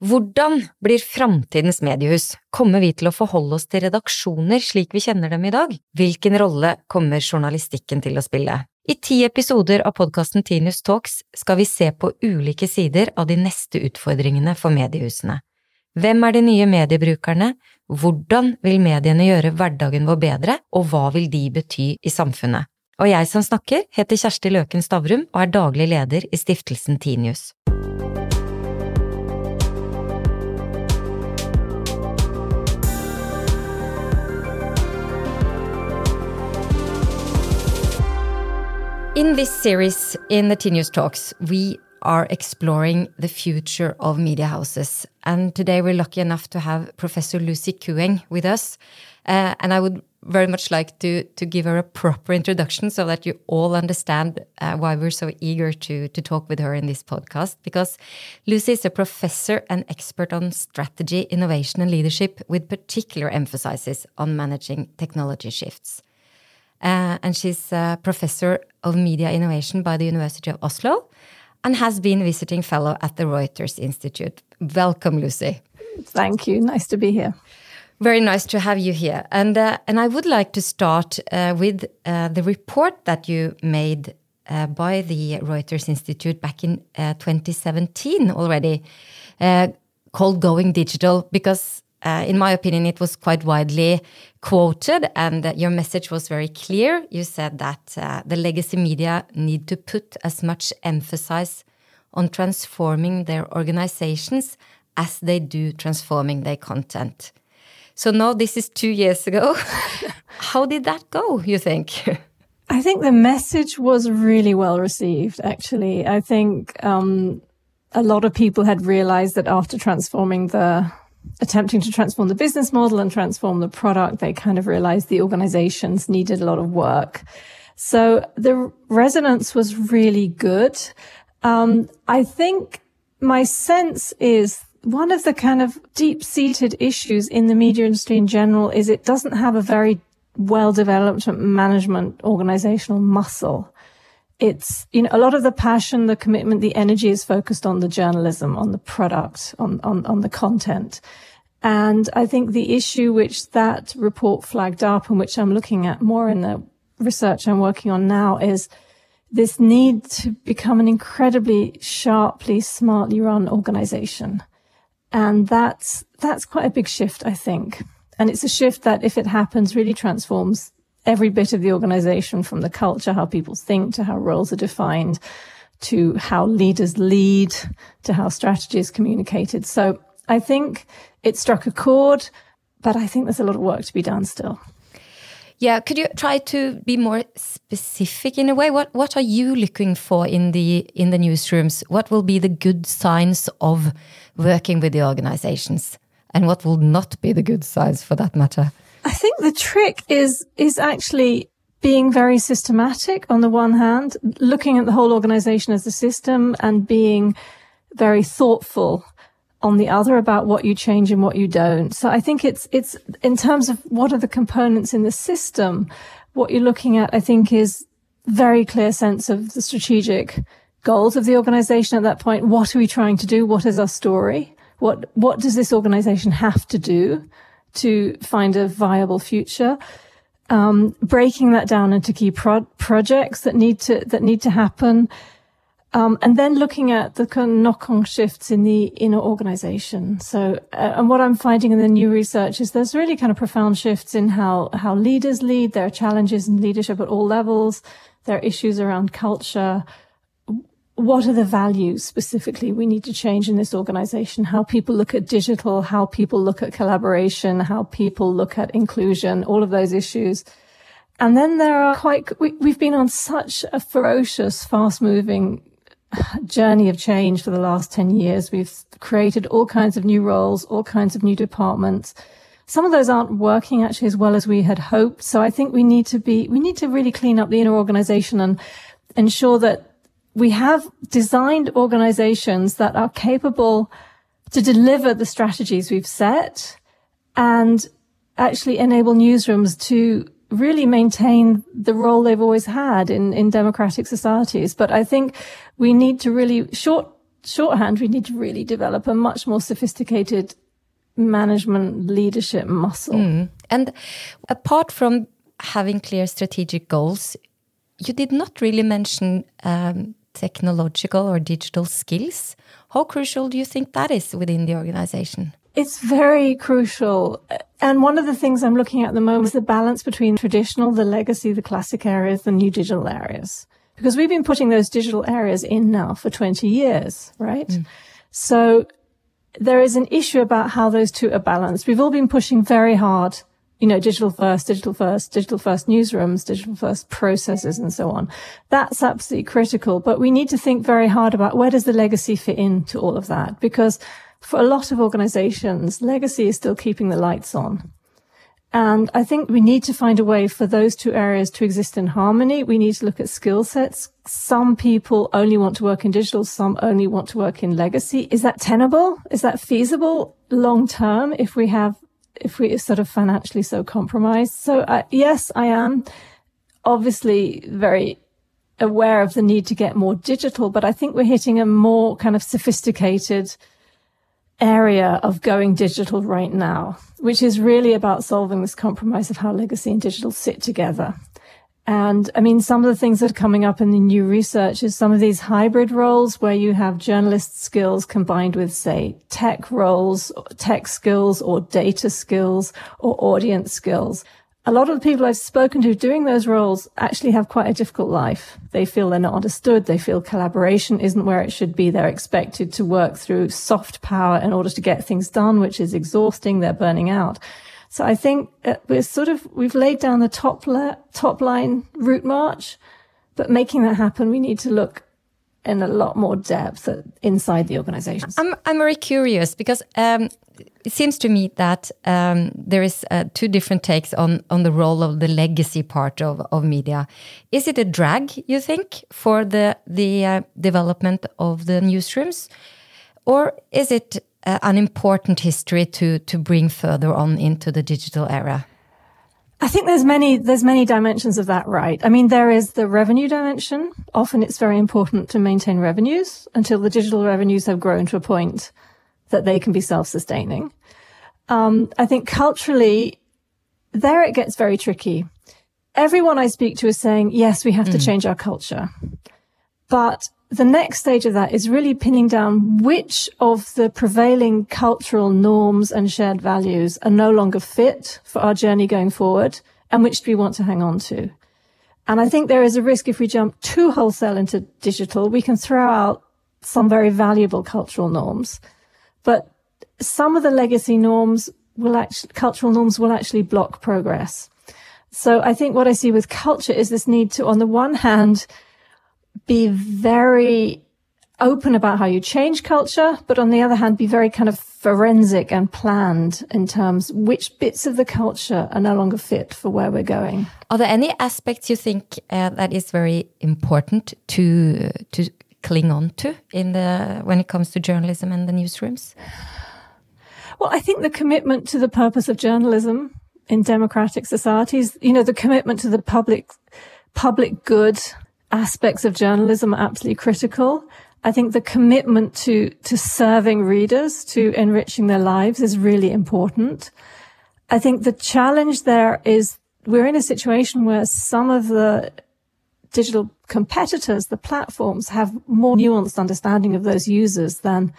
Hvordan blir framtidens mediehus? Kommer vi til å forholde oss til redaksjoner slik vi kjenner dem i dag? Hvilken rolle kommer journalistikken til å spille? I ti episoder av podkasten Tinius Talks skal vi se på ulike sider av de neste utfordringene for mediehusene. Hvem er de nye mediebrukerne, hvordan vil mediene gjøre hverdagen vår bedre, og hva vil de bety i samfunnet? Og jeg som snakker, heter Kjersti Løken Stavrum og er daglig leder i stiftelsen Tinius. In this series, in the Tinius Talks, we are exploring the future of media houses. And today we're lucky enough to have Professor Lucy Kueng with us. Uh, and I would very much like to, to give her a proper introduction so that you all understand uh, why we're so eager to, to talk with her in this podcast. Because Lucy is a professor and expert on strategy, innovation, and leadership, with particular emphasis on managing technology shifts. Uh, and she's a professor of media innovation by the University of Oslo and has been visiting fellow at the Reuters Institute. Welcome, Lucy. Thank you. Nice to be here. Very nice to have you here. And, uh, and I would like to start uh, with uh, the report that you made uh, by the Reuters Institute back in uh, 2017 already, called Going Digital, because uh, in my opinion, it was quite widely quoted, and your message was very clear. You said that uh, the legacy media need to put as much emphasis on transforming their organizations as they do transforming their content. So now this is two years ago. How did that go, you think? I think the message was really well received, actually. I think um, a lot of people had realized that after transforming the attempting to transform the business model and transform the product, they kind of realized the organizations needed a lot of work. So the resonance was really good. Um, I think my sense is one of the kind of deep seated issues in the media industry in general is it doesn't have a very well developed management organizational muscle. It's, you know, a lot of the passion, the commitment, the energy is focused on the journalism, on the product, on, on, on the content. And I think the issue which that report flagged up and which I'm looking at more in the research I'm working on now is this need to become an incredibly sharply, smartly run organization. And that's, that's quite a big shift, I think. And it's a shift that if it happens really transforms every bit of the organization from the culture, how people think to how roles are defined to how leaders lead to how strategy is communicated. So I think it struck a chord, but I think there's a lot of work to be done still. Yeah, could you try to be more specific in a way? What what are you looking for in the in the newsrooms? What will be the good signs of working with the organizations, and what will not be the good signs for that matter? I think the trick is is actually being very systematic on the one hand, looking at the whole organization as a system and being very thoughtful on the other about what you change and what you don't. So I think it's, it's in terms of what are the components in the system, what you're looking at, I think is very clear sense of the strategic goals of the organization at that point. What are we trying to do? What is our story? What, what does this organization have to do to find a viable future? Um, breaking that down into key pro- projects that need to, that need to happen um, and then looking at the kind of knock-on shifts in the inner organization. So, uh, and what I'm finding in the new research is there's really kind of profound shifts in how, how leaders lead. There are challenges in leadership at all levels. There are issues around culture. What are the values specifically we need to change in this organization? How people look at digital, how people look at collaboration, how people look at inclusion, all of those issues. And then there are quite, we, have been on such a ferocious, fast moving journey of change for the last 10 years. We've created all kinds of new roles, all kinds of new departments. Some of those aren't working actually as well as we had hoped. So I think we need to be, we need to really clean up the inner organization and ensure that we have designed organizations that are capable to deliver the strategies we've set and actually enable newsrooms to really maintain the role they've always had in, in democratic societies. But I think we need to really short shorthand, we need to really develop a much more sophisticated management leadership muscle. Mm. And apart from having clear strategic goals, you did not really mention um, technological or digital skills. How crucial do you think that is within the organization? It's very crucial. And one of the things I'm looking at at the moment is the balance between traditional, the legacy, the classic areas, the new digital areas. Because we've been putting those digital areas in now for 20 years, right? Mm. So there is an issue about how those two are balanced. We've all been pushing very hard, you know, digital first, digital first, digital first newsrooms, digital first processes and so on. That's absolutely critical, but we need to think very hard about where does the legacy fit into all of that? Because for a lot of organizations, legacy is still keeping the lights on. And I think we need to find a way for those two areas to exist in harmony. We need to look at skill sets. Some people only want to work in digital. Some only want to work in legacy. Is that tenable? Is that feasible long term if we have, if we are sort of financially so compromised? So uh, yes, I am obviously very aware of the need to get more digital, but I think we're hitting a more kind of sophisticated area of going digital right now, which is really about solving this compromise of how legacy and digital sit together. And I mean, some of the things that are coming up in the new research is some of these hybrid roles where you have journalist skills combined with, say, tech roles, tech skills or data skills or audience skills a lot of the people I've spoken to doing those roles actually have quite a difficult life. They feel they're not understood. They feel collaboration isn't where it should be. They're expected to work through soft power in order to get things done, which is exhausting. They're burning out. So I think uh, we're sort of, we've laid down the top, top line route march, but making that happen, we need to look in a lot more depth inside the organizations. I'm, I'm very curious because um, it seems to me that um, there is uh, two different takes on, on the role of the legacy part of, of media. Is it a drag, you think, for the, the uh, development of the newsrooms? Or is it uh, an important history to, to bring further on into the digital era? I think there's many, there's many dimensions of that, right? I mean, there is the revenue dimension. Often it's very important to maintain revenues until the digital revenues have grown to a point that they can be self-sustaining. Um, I think culturally, there it gets very tricky. Everyone I speak to is saying, yes, we have mm. to change our culture. But the next stage of that is really pinning down which of the prevailing cultural norms and shared values are no longer fit for our journey going forward and which do we want to hang on to. And I think there is a risk if we jump too wholesale into digital, we can throw out some very valuable cultural norms. But some of the legacy norms will actually, cultural norms will actually block progress. So I think what I see with culture is this need to, on the one hand, be very open about how you change culture, but on the other hand, be very kind of forensic and planned in terms which bits of the culture are no longer fit for where we're going. Are there any aspects you think uh, that is very important to to cling on to in the when it comes to journalism and the newsrooms? Well, I think the commitment to the purpose of journalism in democratic societies, you know, the commitment to the public public good aspects of journalism are absolutely critical. I think the commitment to, to serving readers, to enriching their lives is really important. I think the challenge there is we're in a situation where some of the digital competitors, the platforms have more nuanced understanding of those users than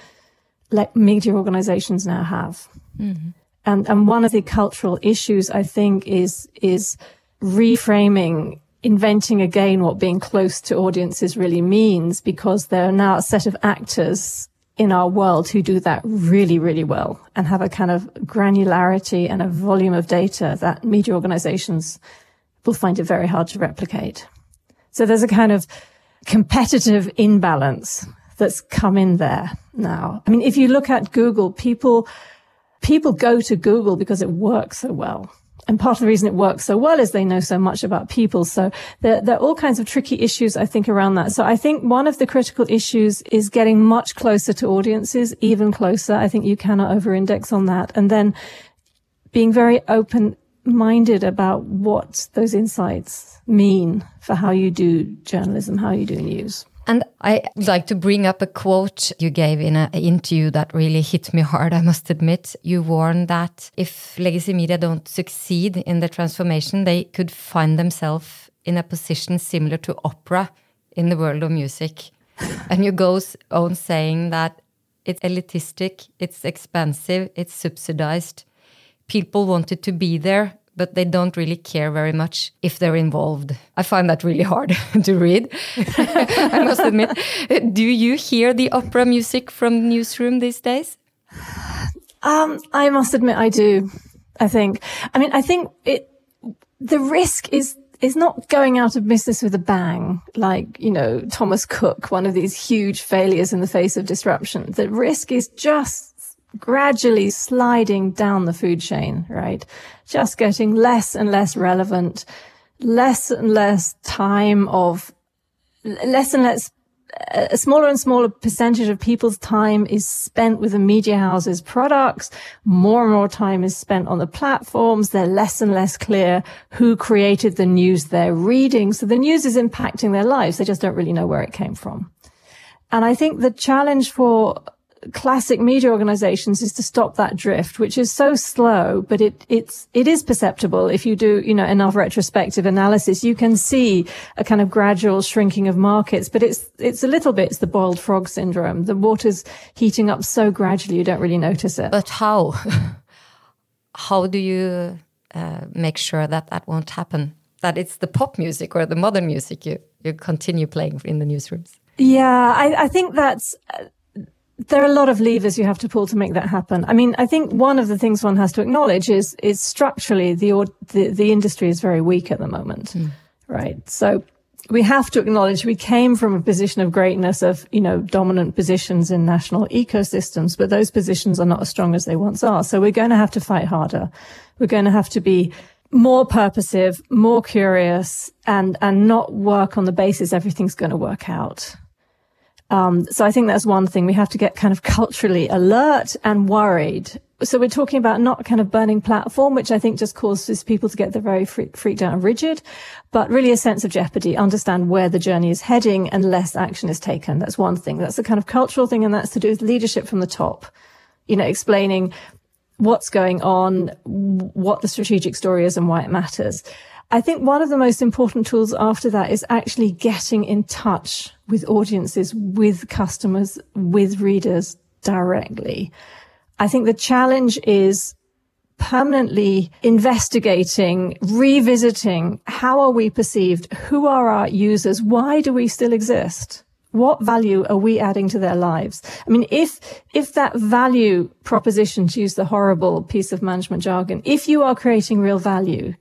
like media organizations now have. Mm-hmm. And, and one of the cultural issues I think is, is reframing inventing again what being close to audiences really means because there are now a set of actors in our world who do that really, really well and have a kind of granularity and a volume of data that media organizations will find it very hard to replicate. So there's a kind of competitive imbalance that's come in there now. I mean, if you look at Google, people, people go to Google because it works so well. And part of the reason it works so well is they know so much about people. So there, there, are all kinds of tricky issues, I think, around that. So I think one of the critical issues is getting much closer to audiences, even closer. I think you cannot over index on that. And then being very open minded about what those insights mean for how you do journalism, how you do news. And I like to bring up a quote you gave in an interview that really hit me hard, I must admit. You warned that if legacy media don't succeed in the transformation, they could find themselves in a position similar to opera in the world of music. and you go on saying that it's elitistic, it's expensive, it's subsidized. People wanted to be there, but they don't really care very much if they're involved. I find that really hard to read, I must admit. Do you hear the opera music from newsroom these days? Um, I must admit I do. I think. I mean, I think it, the risk is is not going out of business with a bang, like, you know, Thomas Cook, one of these huge failures in the face of disruption. The risk is just gradually sliding down the food chain, right? Just getting less and less relevant, less and less time of, less and less, a smaller and smaller percentage of people's time is spent with the media houses products. More and more time is spent on the platforms. They're less and less clear who created the news they're reading. So the news is impacting their lives. They just don't really know where it came from. And I think the challenge for classic media organizations is to stop that drift, which is so slow, but it, it's, it is perceptible. If you do, you know, enough retrospective analysis, you can see a kind of gradual shrinking of markets, but it's, it's a little bit, it's the boiled frog syndrome. The water's heating up so gradually, you don't really notice it. But how? how do you uh, make sure that that won't happen? That it's the pop music or the modern music you, you continue playing in the newsrooms? Yeah, I, I think that's, uh, there are a lot of levers you have to pull to make that happen. I mean, I think one of the things one has to acknowledge is is structurally the the, the industry is very weak at the moment, mm. right? So we have to acknowledge we came from a position of greatness of you know dominant positions in national ecosystems, but those positions are not as strong as they once are. So we're going to have to fight harder. We're going to have to be more purposive, more curious, and and not work on the basis everything's going to work out. Um, so I think that's one thing we have to get kind of culturally alert and worried. So we're talking about not kind of burning platform, which I think just causes people to get the very freaked out and rigid, but really a sense of jeopardy, understand where the journey is heading and less action is taken. That's one thing. That's the kind of cultural thing. And that's to do with leadership from the top, you know, explaining what's going on, what the strategic story is and why it matters. I think one of the most important tools after that is actually getting in touch with audiences, with customers, with readers directly. I think the challenge is permanently investigating, revisiting how are we perceived? Who are our users? Why do we still exist? What value are we adding to their lives? I mean, if, if that value proposition, to use the horrible piece of management jargon, if you are creating real value,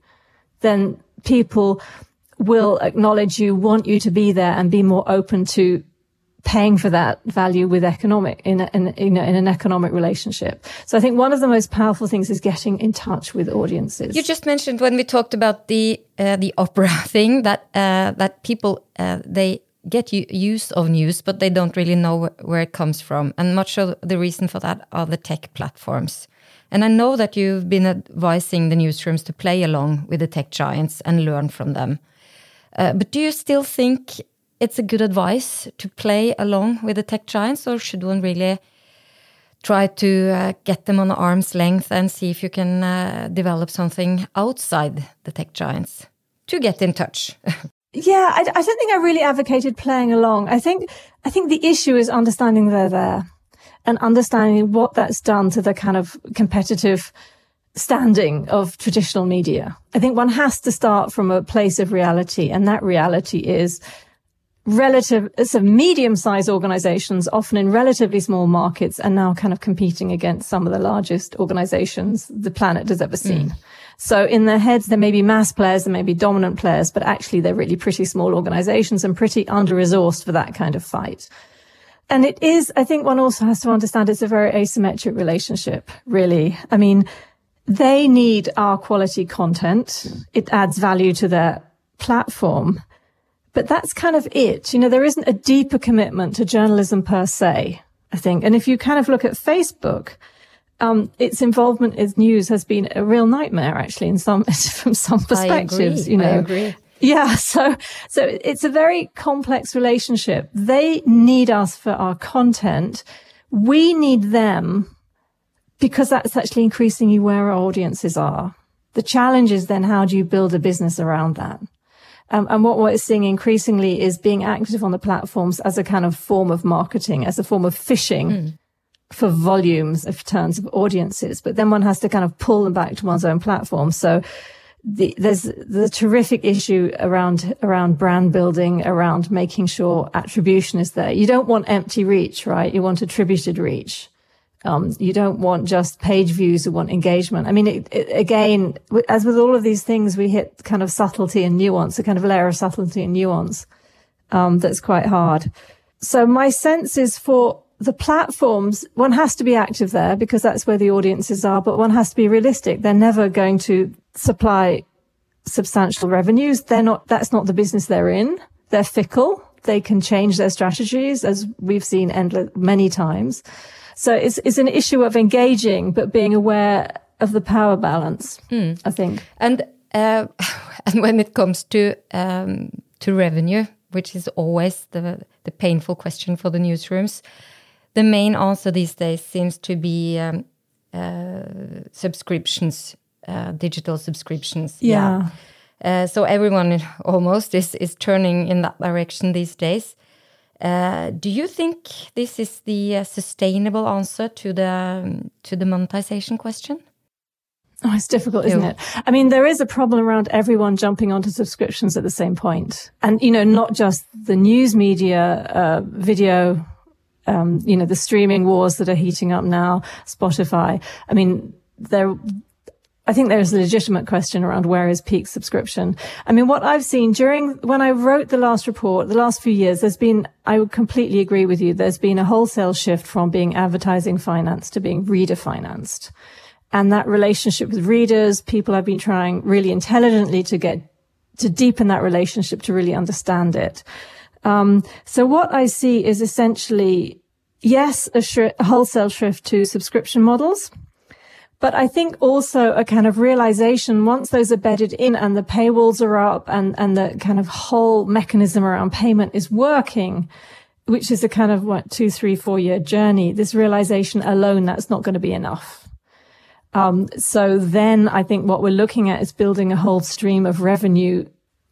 then people will acknowledge you, want you to be there and be more open to paying for that value with economic in, a, in, in, an economic relationship. So I think one of the most powerful things is getting in touch with audiences. You just mentioned when we talked about the uh, the opera thing that uh, that people uh, they get use of news, but they don't really know where it comes from, and much of the reason for that are the tech platforms. And I know that you've been advising the newsrooms to play along with the tech giants and learn from them. Uh, but do you still think it's a good advice to play along with the tech giants, or should one really try to uh, get them on arm's length and see if you can uh, develop something outside the tech giants to get in touch? yeah, I, I don't think I really advocated playing along. I think I think the issue is understanding they're there and understanding what that's done to the kind of competitive standing of traditional media. I think one has to start from a place of reality, and that reality is relative, it's a medium-sized organizations, often in relatively small markets, are now kind of competing against some of the largest organizations the planet has ever seen. Mm. So in their heads, there may be mass players, there may be dominant players, but actually they're really pretty small organizations and pretty under-resourced for that kind of fight. And it is, I think one also has to understand it's a very asymmetric relationship, really. I mean, they need our quality content. It adds value to their platform. But that's kind of it. You know, there isn't a deeper commitment to journalism per se, I think. And if you kind of look at Facebook, um, its involvement in news has been a real nightmare, actually, in some from some perspectives. I agree. You know, I agree. Yeah. So, so it's a very complex relationship. They need us for our content. We need them because that's actually increasingly where our audiences are. The challenge is then how do you build a business around that? Um, and what we're seeing increasingly is being active on the platforms as a kind of form of marketing, as a form of fishing mm. for volumes of turns of audiences. But then one has to kind of pull them back to one's own platform. So the, there's the terrific issue around around brand building, around making sure attribution is there. You don't want empty reach, right? You want attributed reach. Um, you don't want just page views. You want engagement. I mean, it, it, again, as with all of these things, we hit kind of subtlety and nuance, a kind of layer of subtlety and nuance um, that's quite hard. So my sense is for the platforms, one has to be active there because that's where the audiences are, but one has to be realistic. They're never going to supply substantial revenues. They're not, that's not the business they're in. They're fickle. They can change their strategies as we've seen endless, many times. So it's, it's an issue of engaging, but being aware of the power balance, mm. I think. And, uh, and when it comes to, um, to revenue, which is always the, the painful question for the newsrooms, the main answer these days seems to be um, uh, subscriptions, uh, digital subscriptions. Yeah. yeah. Uh, so everyone almost is is turning in that direction these days. Uh, do you think this is the uh, sustainable answer to the um, to the monetization question? Oh, it's difficult, isn't it? I mean, there is a problem around everyone jumping onto subscriptions at the same. And, you know, not just the news media, uh, video, um, you know, the streaming wars that are heating up now, Spotify. I mean, there, I think there's a legitimate question around where is peak subscription. I mean, what I've seen during, when I wrote the last report, the last few years, there's been, I would completely agree with you. There's been a wholesale shift from being advertising financed to being reader financed. And that relationship with readers, people have been trying really intelligently to get, to deepen that relationship to really understand it. Um, so what I see is essentially, yes, a, sh- a wholesale shift to subscription models. But I think also a kind of realization once those are bedded in and the paywalls are up and, and the kind of whole mechanism around payment is working, which is a kind of what two, three, four year journey. This realization alone, that's not going to be enough. Um, so then I think what we're looking at is building a whole stream of revenue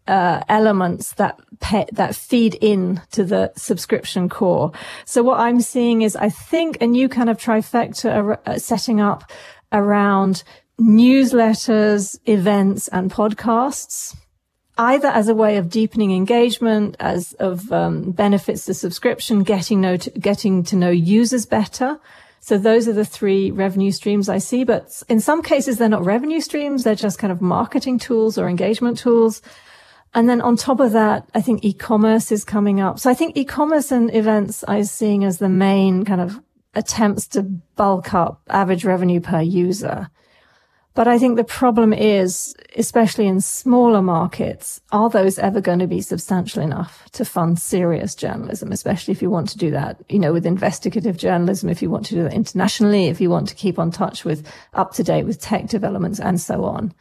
uh, elements that that feed in to the subscription core. So what I'm seeing is, I think, a new kind of trifecta uh, setting up around newsletters, events, and podcasts, either as a way of deepening engagement, as of um, benefits to subscription, getting know to, getting to know users better. So those are the three revenue streams I see. But in some cases, they're not revenue streams; they're just kind of marketing tools or engagement tools. And then on top of that, I think e-commerce is coming up. So I think e-commerce and events I'm seeing as the main kind of attempts to bulk up average revenue per user. But I think the problem is, especially in smaller markets, are those ever going to be substantial enough to fund serious journalism, especially if you want to do that, you know, with investigative journalism, if you want to do that internationally, if you want to keep on touch with up to date with tech developments and so on.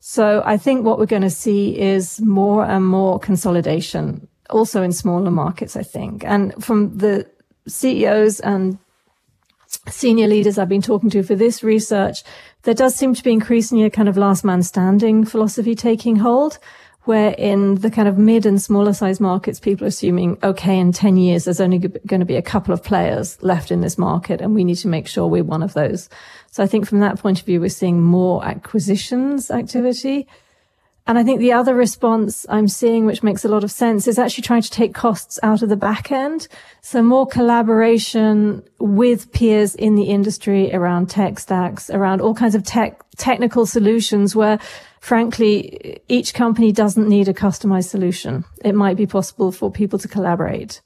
So I think what we're going to see is more and more consolidation also in smaller markets, I think. And from the CEOs and senior leaders I've been talking to for this research, there does seem to be increasingly a kind of last man standing philosophy taking hold where in the kind of mid and smaller size markets, people are assuming, okay, in 10 years, there's only going to be a couple of players left in this market and we need to make sure we're one of those. So I think from that point of view, we're seeing more acquisitions activity. And I think the other response I'm seeing, which makes a lot of sense, is actually trying to take costs out of the back end. So more collaboration with peers in the industry around tech stacks, around all kinds of tech, technical solutions where frankly, each company doesn't need a customized solution. It might be possible for people to collaborate.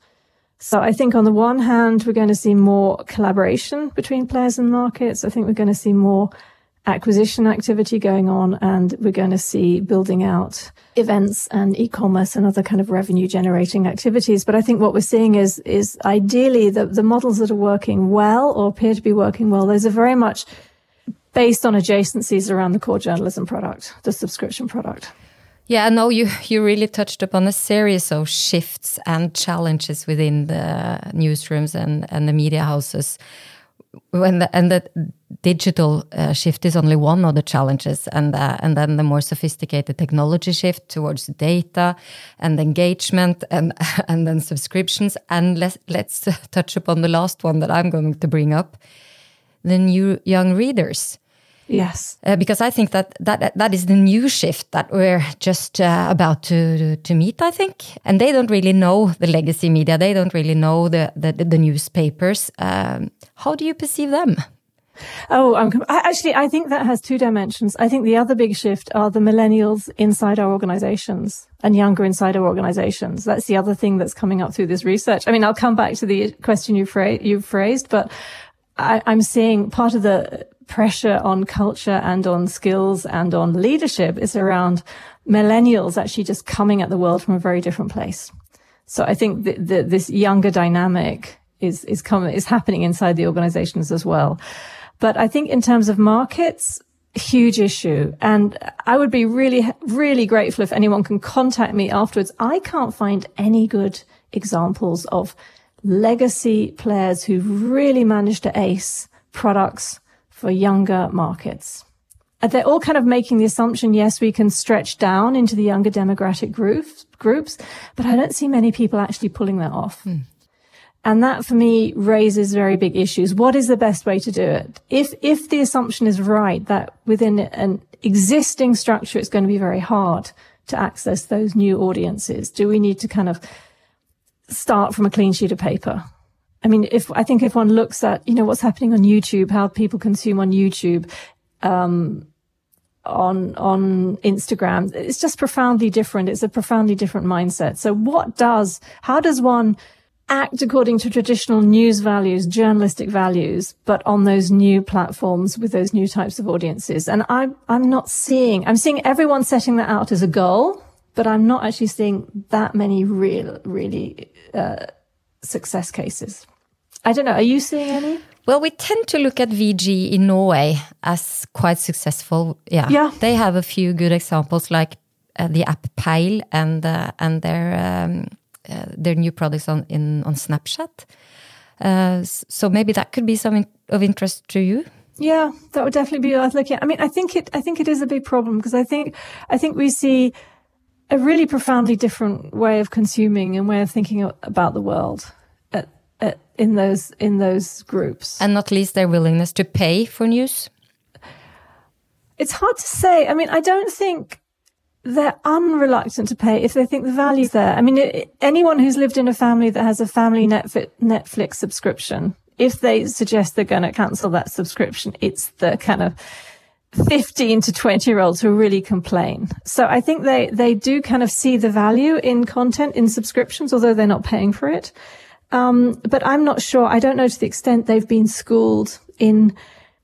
So I think on the one hand, we're going to see more collaboration between players and markets. I think we're going to see more acquisition activity going on and we're going to see building out events and e-commerce and other kind of revenue generating activities. But I think what we're seeing is, is ideally the, the models that are working well or appear to be working well, those are very much based on adjacencies around the core journalism product, the subscription product. Yeah, no, you you really touched upon a series of shifts and challenges within the newsrooms and and the media houses. When the, and the digital uh, shift is only one of the challenges, and uh, and then the more sophisticated technology shift towards data and engagement, and and then subscriptions. And let's let's touch upon the last one that I'm going to bring up: the new young readers. Yes, uh, because I think that that that is the new shift that we're just uh, about to to meet. I think, and they don't really know the legacy media. They don't really know the the, the newspapers. Um, how do you perceive them? Oh, I'm, I, actually, I think that has two dimensions. I think the other big shift are the millennials inside our organizations and younger inside our organizations. That's the other thing that's coming up through this research. I mean, I'll come back to the question you phrased, but I, I'm seeing part of the pressure on culture and on skills and on leadership is around millennials actually just coming at the world from a very different place. So I think that this younger dynamic is, is coming, is happening inside the organizations as well. But I think in terms of markets, huge issue. And I would be really, really grateful if anyone can contact me afterwards. I can't find any good examples of legacy players who really managed to ace products for younger markets. They're all kind of making the assumption, yes, we can stretch down into the younger demographic groups, groups, but I don't see many people actually pulling that off. Hmm. And that for me raises very big issues. What is the best way to do it? If, if the assumption is right that within an existing structure, it's going to be very hard to access those new audiences, do we need to kind of start from a clean sheet of paper? I mean, if I think if one looks at, you know, what's happening on YouTube, how people consume on YouTube, um, on, on Instagram, it's just profoundly different. It's a profoundly different mindset. So what does, how does one act according to traditional news values, journalistic values, but on those new platforms with those new types of audiences? And I'm, I'm not seeing, I'm seeing everyone setting that out as a goal, but I'm not actually seeing that many real, really, uh, success cases. I don't know. Are you seeing any? Well, we tend to look at VG in Norway as quite successful. Yeah, yeah. they have a few good examples, like uh, the app Peil and uh, and their um, uh, their new products on in on Snapchat. Uh, so maybe that could be something of interest to you. Yeah, that would definitely be worth looking at. I mean, I think it. I think it is a big problem because I think I think we see a really profoundly different way of consuming and way of thinking about the world uh, in those in those groups, and not least their willingness to pay for news. It's hard to say. I mean, I don't think they're unreluctant to pay if they think the value's there. I mean, it, anyone who's lived in a family that has a family Netflix, Netflix subscription, if they suggest they're going to cancel that subscription, it's the kind of 15 to 20 year olds who really complain. So I think they, they do kind of see the value in content in subscriptions, although they're not paying for it. Um, but I'm not sure. I don't know to the extent they've been schooled in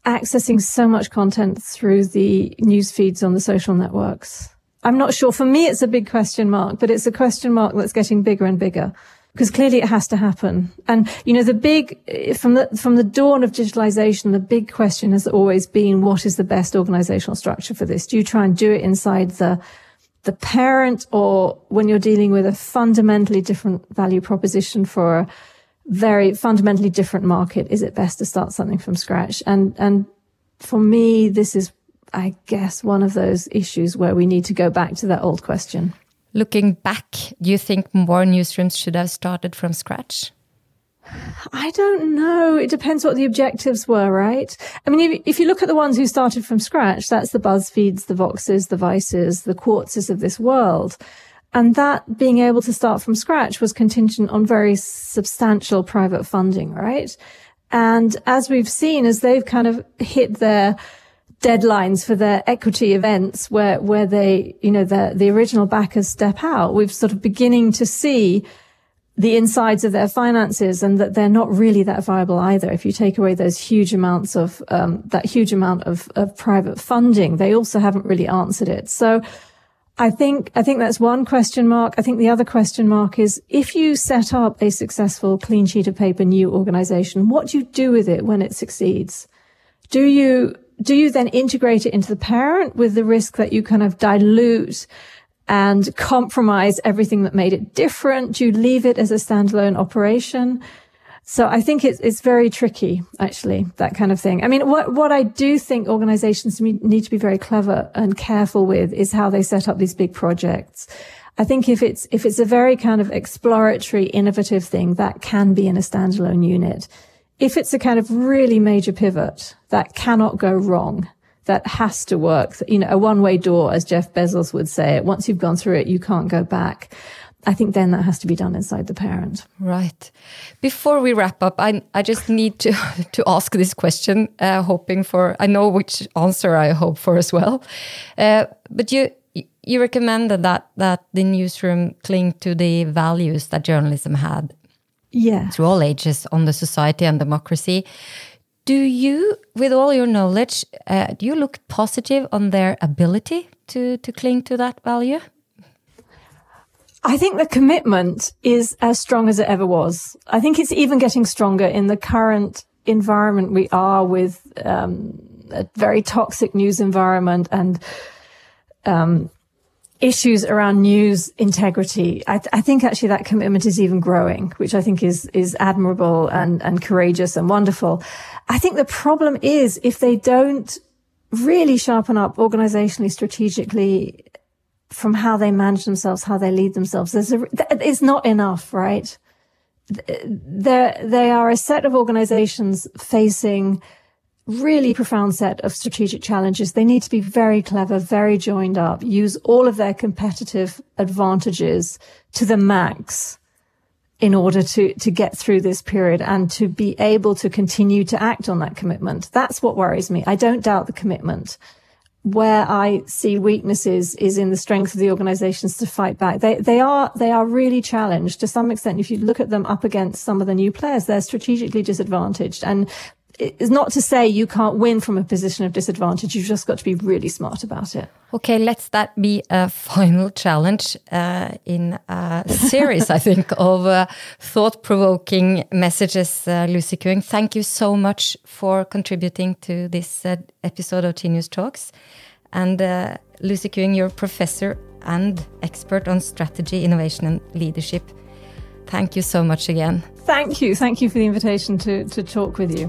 accessing so much content through the news feeds on the social networks. I'm not sure. For me, it's a big question mark, but it's a question mark that's getting bigger and bigger because clearly it has to happen. And, you know, the big, from the, from the dawn of digitalization, the big question has always been, what is the best organizational structure for this? Do you try and do it inside the the parent or when you're dealing with a fundamentally different value proposition for a very fundamentally different market, is it best to start something from scratch? And, and for me, this is, I guess, one of those issues where we need to go back to that old question. Looking back, do you think more newsrooms should have started from scratch? I don't know. It depends what the objectives were, right? I mean, if, if, you look at the ones who started from scratch, that's the BuzzFeeds, the Voxes, the Vices, the Quartzes of this world. And that being able to start from scratch was contingent on very substantial private funding, right? And as we've seen, as they've kind of hit their deadlines for their equity events where, where they, you know, the, the original backers step out, we've sort of beginning to see the insides of their finances and that they're not really that viable either. If you take away those huge amounts of, um, that huge amount of, of private funding, they also haven't really answered it. So I think, I think that's one question mark. I think the other question mark is if you set up a successful clean sheet of paper new organization, what do you do with it when it succeeds? Do you, do you then integrate it into the parent with the risk that you kind of dilute and compromise everything that made it different? Do you leave it as a standalone operation? So I think it's, it's very tricky, actually, that kind of thing. I mean, what, what I do think organizations need to be very clever and careful with is how they set up these big projects. I think if it's, if it's a very kind of exploratory, innovative thing, that can be in a standalone unit. If it's a kind of really major pivot that cannot go wrong, that has to work, you know, a one way door, as Jeff Bezos would say it. Once you've gone through it, you can't go back. I think then that has to be done inside the parent. Right. Before we wrap up, I I just need to to ask this question, uh, hoping for I know which answer I hope for as well. Uh, but you you recommended that that the newsroom cling to the values that journalism had. Yeah. Through all ages on the society and democracy. Do you, with all your knowledge, uh, do you look positive on their ability to to cling to that value? I think the commitment is as strong as it ever was. I think it's even getting stronger in the current environment we are with um, a very toxic news environment and um, issues around news integrity. I, th- I, think actually that commitment is even growing, which I think is is admirable and and courageous and wonderful. I think the problem is if they don't really sharpen up organizationally, strategically, from how they manage themselves, how they lead themselves. There's a, it's not enough, right? They're, they are a set of organizations facing really profound set of strategic challenges. They need to be very clever, very joined up, use all of their competitive advantages to the max in order to, to get through this period and to be able to continue to act on that commitment. That's what worries me. I don't doubt the commitment where I see weaknesses is in the strength of the organizations to fight back. They, they are, they are really challenged to some extent. If you look at them up against some of the new players, they're strategically disadvantaged. And it's not to say you can't win from a position of disadvantage. You've just got to be really smart about it. Okay, let's that be a final challenge uh, in a series, I think, of uh, thought provoking messages. Uh, Lucy Kueng, thank you so much for contributing to this uh, episode of Tinius Talks. And uh, Lucy Kueng, you're professor and expert on strategy, innovation, and leadership. Thank you so much again. Thank you. Thank you for the invitation to, to talk with you.